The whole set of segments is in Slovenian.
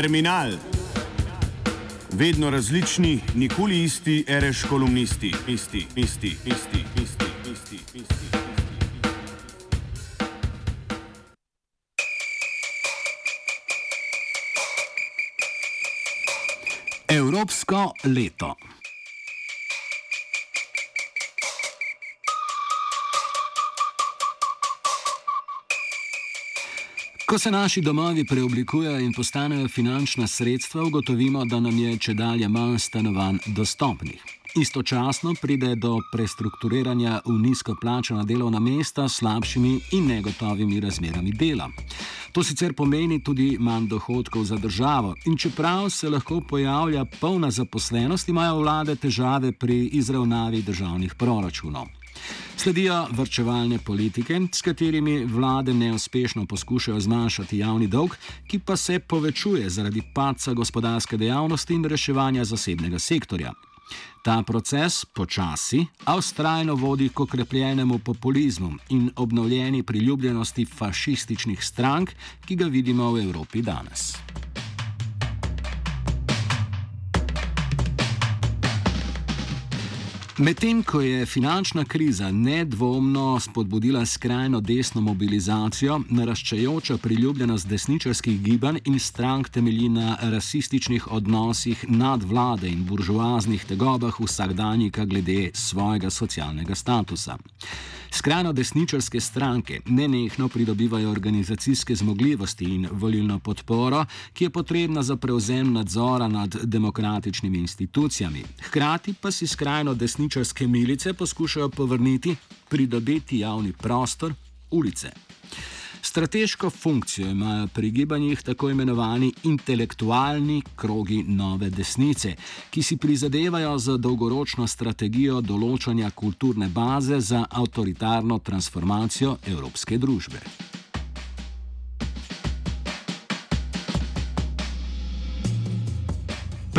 Terminal. Vedno različni, nikoli isti, ereš kolumnisti, isti, isti, isti, isti, isti, isti. Evropsko leto. Ko se naši domovi preoblikujejo in postanejo finančna sredstva, ugotovimo, da nam je če dalje manj stanovanj dostopnih. Istočasno pride do prestrukturiranja v nizko plačena delovna mesta s slabšimi in negotovimi razmerami dela. To sicer pomeni tudi manj dohodkov za državo in čeprav se lahko pojavlja polna zaposlenost, imajo vlade težave pri izravnavi državnih proračunov. Sledijo vrčevalne politike, s katerimi vlade neuspešno poskušajo zmanjšati javni dolg, ki pa se povečuje zaradi paca gospodarske dejavnosti in reševanja zasebnega sektorja. Ta proces počasi, a ustrajno vodi k okrepljenemu populizmu in obnovljeni priljubljenosti fašističnih strank, ki ga vidimo v Evropi danes. Medtem ko je finančna kriza nedvomno spodbudila skrajno desno mobilizacijo, naraščajoča priljubljenost desničarskih gibanj in strank temelji na rasističnih odnosih nadvlade in buržoaznih tegobah vsakdanjika glede svojega socialnega statusa. Skrajno desničarske stranke nenehno pridobivajo organizacijske zmogljivosti in volilno podporo, ki je potrebna za prevzem nadzora nad demokratičnimi institucijami. Hkrati pa si skrajno desničarske milice poskušajo povrniti, pridobiti javni prostor, ulice. Strateško funkcijo imajo pri gibanjih tako imenovani intelektualni krogi nove desnice, ki si prizadevajo za dolgoročno strategijo določanja kulturne baze za avtoritarno transformacijo evropske družbe.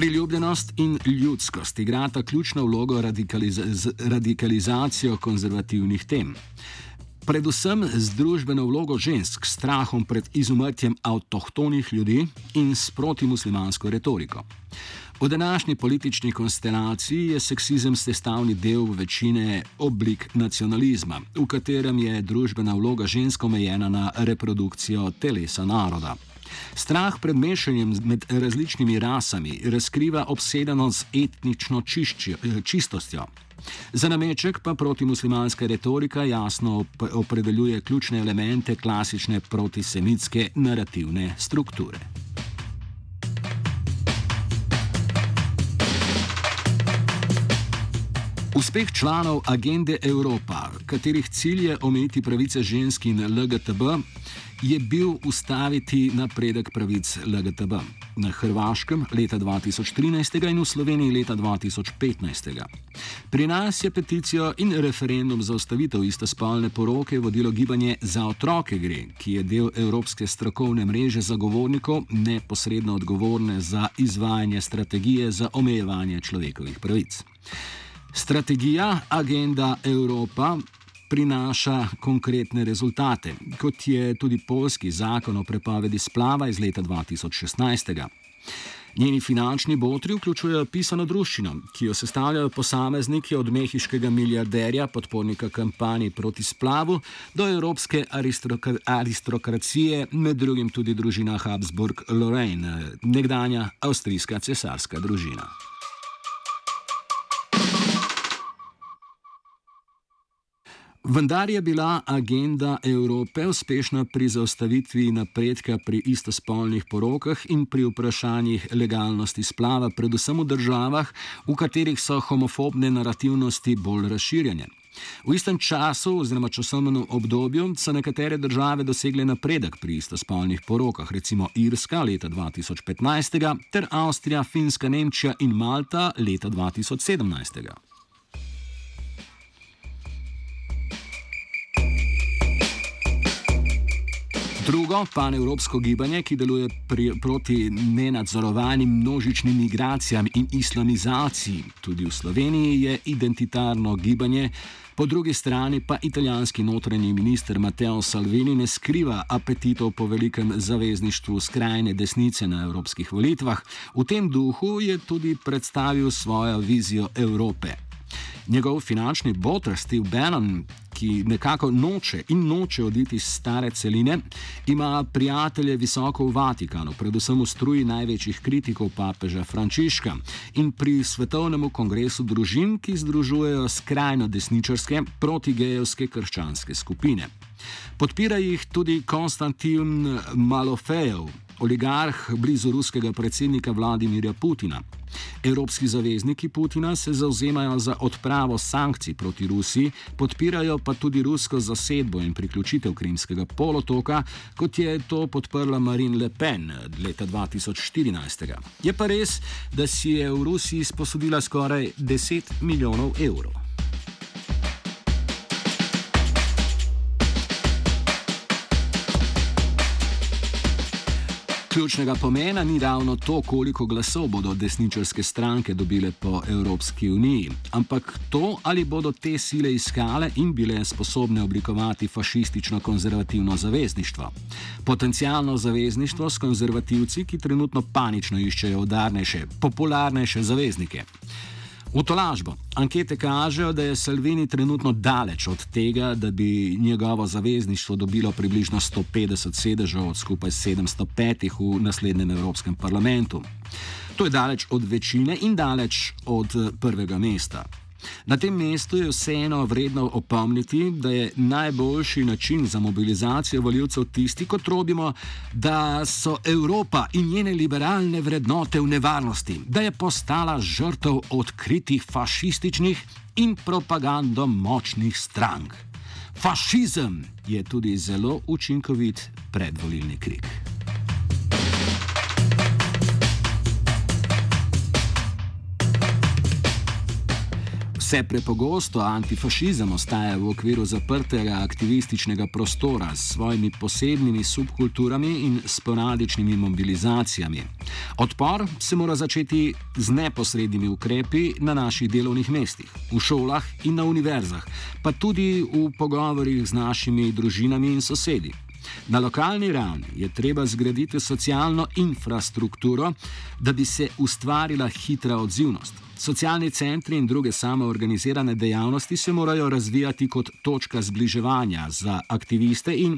Priljubljenost in ljudskost igrata ključno vlogo radikaliz radikalizacijo konzervativnih tem predvsem z družbeno vlogo žensk, strahom pred izumrtjem avtohtonih ljudi in s protimuslimansko retoriko. V današnji politični konstelaciji je seksizem sestavni del večine oblik nacionalizma, v katerem je družbena vloga žensk omejena na reprodukcijo telesa naroda. Strah pred mešanjem med različnimi rasami razkriva obsedenost z etnično čiščjo, čistostjo. Za nameček pa protimuslimanska retorika jasno opredeljuje ključne elemente klasične protisemitske narativne strukture. Uspeh članov agende Evropa, katerih cilj je omejiti pravice žensk in LGTB, je bil ustaviti napredek pravic LGTB na Hrvaškem leta 2013 in v Sloveniji leta 2015. Pri nas je peticijo in referendum za ustavitev istospolne poroke vodilo gibanje Za otroke gre, ki je del Evropske strokovne mreže zagovornikov neposredno odgovorne za izvajanje strategije za omejevanje človekovih pravic. Strategija Agenda Evropa prinaša konkretne rezultate, kot je tudi polski zakon o prepovedi splava iz leta 2016. Njeni finančni botri vključujejo pisano druščino, ki jo sestavljajo posamezniki od mehiškega milijarderja, podpornika kampanji proti splavu, do evropske aristokracije, med drugim tudi družina Habsburg-Lorraine, nekdanja avstrijska cesarska družina. Vendar je bila agenda Evrope uspešna pri zaustavitvi napredka pri istospolnih porokah in pri vprašanjih legalnosti splava, predvsem v državah, v katerih so homofobne narativnosti bolj razširjene. V istem času, oziroma časovnem obdobju, so nekatere države dosegle napredek pri istospolnih porokah, recimo Irska leta 2015 ter Avstrija, Finska, Nemčija in Malta leta 2017. Drugo, panevropsko gibanje, ki deluje pri, proti nenadzorovanim množičnim migracijam in islamizaciji, tudi v Sloveniji, je identitarno gibanje. Po drugi strani pa italijanski notranji minister Matteo Salvini ne skriva apetitov po velikem zavezništvu skrajne desnice na evropskih volitvah. V tem duhu je tudi predstavil svojo vizijo Evrope. Njegov finančni botr Steve Bannon, ki nekako noče in noče oditi iz stare celine, ima prijatelje visoko v Vatikanu, predvsem v struji največjih kritikov papeža Frančiška in pri Svetovnem kongresu družin, ki združujejo skrajno desničarske protigejevske krščanske skupine. Podpira jih tudi Konstantin Malofejev, oligarh blizu ruskega predsednika Vladimirja Putina. Evropski zavezniki Putina se zauzemajo za odpravo sankcij proti Rusiji, podpirajo pa tudi rusko zasedbo in priključitev Krimskega polotoka, kot je to podprla Marine Le Pen leta 2014. Je pa res, da si je v Rusiji sposodila skoraj 10 milijonov evrov. Ključnega pomena ni ravno to, koliko glasov bodo desničarske stranke dobile po Evropski uniji, ampak to, ali bodo te sile iskale in bile sposobne oblikovati fašistično-konzervativno zavezništvo. Potencijalno zavezništvo s konzervativci, ki trenutno panično iščejo udarnejše, popularnejše zaveznike. V tolažbo. Ankete kažejo, da je Salvini trenutno daleč od tega, da bi njegovo zavezništvo dobilo približno 150 sedežev od skupaj 705 v naslednjem Evropskem parlamentu. To je daleč od večine in daleč od prvega mesta. Na tem mestu je vseeno vredno opomniti, da je najboljši način za mobilizacijo voljivcev tisti, ko trobimo, da so Evropa in njene liberalne vrednote v nevarnosti, da je postala žrtev odkritih fašističnih in propagando močnih strank. Fašizem je tudi zelo učinkovit predvolilni krik. Vse prepogosto antifašizem ostaja v okviru zaprtega aktivističnega prostora s svojimi posebnimi subkulturami in sporadičnimi mobilizacijami. Odpor se mora začeti z neposrednimi ukrepi na naših delovnih mestih, v šolah in na univerzah, pa tudi v pogovorih z našimi družinami in sosedi. Na lokalni ravni je treba zgraditi socialno infrastrukturo, da bi se ustvarila hitra odzivnost. Socialni centri in druge samoorganizirane dejavnosti se morajo razvijati kot točka zbliževanja za aktiviste in,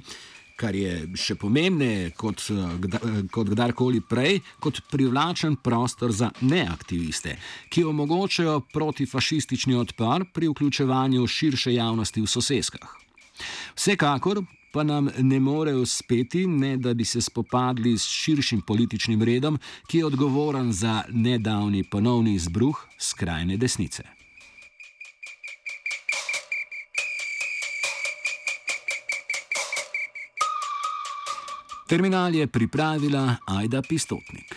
kar je še pomembneje kot, kot kdarkoli prej, kot privlačen prostor za neaktiviste, ki omogočajo protifašistični odpor pri vključevanju širše javnosti v soseskah. Vsekakor pa nam ne more uspeti, ne da bi se spopadli s širšim političnim redom, ki je odgovoren za nedavni ponovni izbruh skrajne desnice. Terminal je pripravila Aida Pistotnik.